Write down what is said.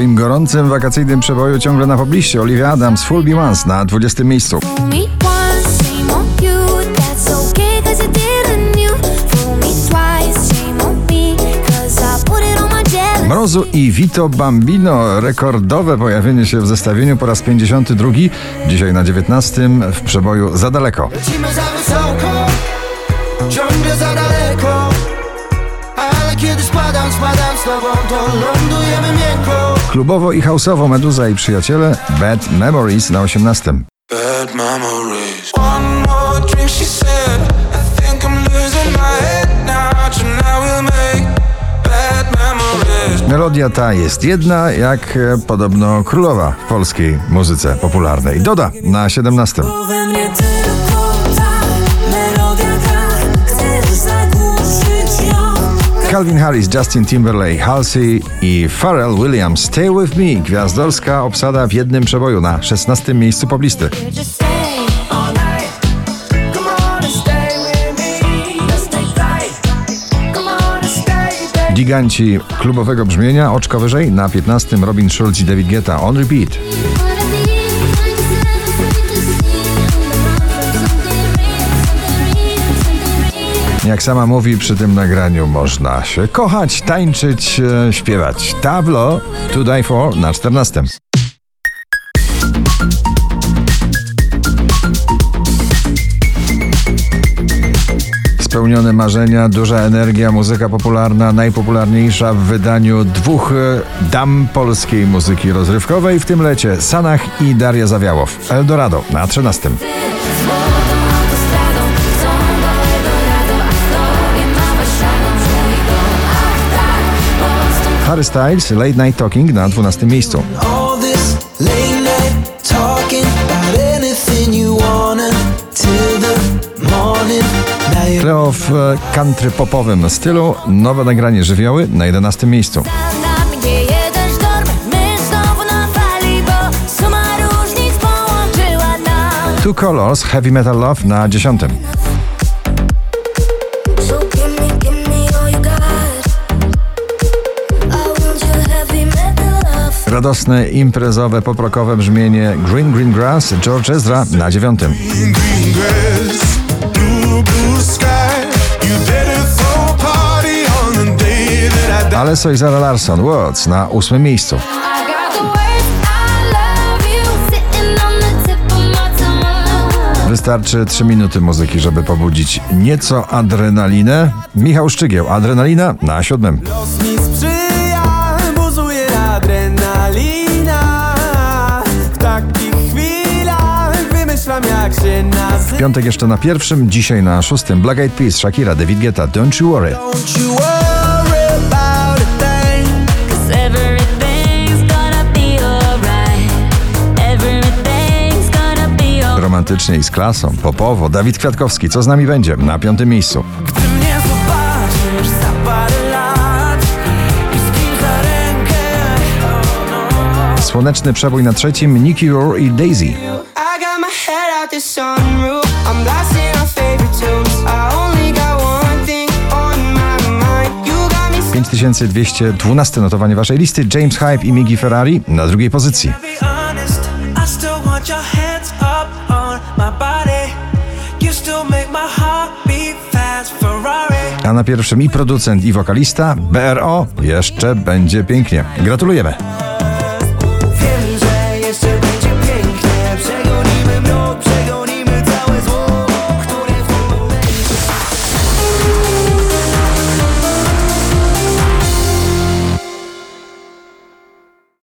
swoim gorącym wakacyjnym przeboju ciągle na pobliście. Olivia Adams, Full Be Once na 20 miejscu. Mrozu i Vito Bambino. Rekordowe pojawienie się w zestawieniu po raz 52. Dzisiaj na 19 w przeboju Za daleko. Lecimy za wysoko, ciągle za daleko Ale kiedy spadam, spadam Klubowo i houseowo Meduza i przyjaciele Bad Memories na 18. Bad memories. One more drink, she said. I think I'm losing my head now. Tonight we'll make bad memories. Melodia ta jest jedna, jak e, podobno królowa w polskiej muzyce popularnej. Doda na 17. Calvin Harris, Justin Timberlake, Halsey i Pharrell Williams Stay With Me. Gwiazdorska obsada w jednym przeboju na 16 miejscu poblisty. Giganci klubowego brzmienia, oczko wyżej, na 15 Robin Schulz i David Guetta On Repeat. Jak sama mówi, przy tym nagraniu można się kochać, tańczyć, e, śpiewać. Tablo To Die For na 14. Spełnione marzenia, duża energia, muzyka popularna, najpopularniejsza w wydaniu dwóch e, dam polskiej muzyki rozrywkowej w tym lecie Sanach i Daria Zawiałow. Eldorado na 13. Harry Styles, Late Night Talking na 12 miejscu. Cleo w e, country popowym stylu, nowe nagranie żywioły na 11 miejscu. Two Colors, Heavy Metal Love na 10. Radosne, imprezowe, poprokowe brzmienie Green Green Grass, George Ezra na 9. Green, green grass, blue, blue sky. You better throw a party on the day that I die. Alesso i Zara Larson, Words na 8 miejscu. Wystarczy 3 minuty muzyki, żeby pobudzić nieco adrenalinę. Michał Szczygieł, Adrenalina na 7. nazywa Piątek jeszcze na pierwszym, dzisiaj na szóstym. Black Eyed Peas, Shakira, David Guetta, Don't You Worry. Romantycznie i z klasą, popowo. Dawid Kwiatkowski, co z nami będzie? Na piątym miejscu. Gdy mnie zobaczysz za parę lat I z kim za rękę oh no. Słoneczny przebój na trzecim, Nicky Roar i Daisy. I got my head out the sunroof. I'm blasting our favorite tunes. I only got one thing on my mind. You got me 5212 notowanie waszej listy, James Hype i Migi Ferrari na drugiej pozycji. A na pierwszym i producent, i wokalista BRO jeszcze będzie pięknie. Gratulujemy.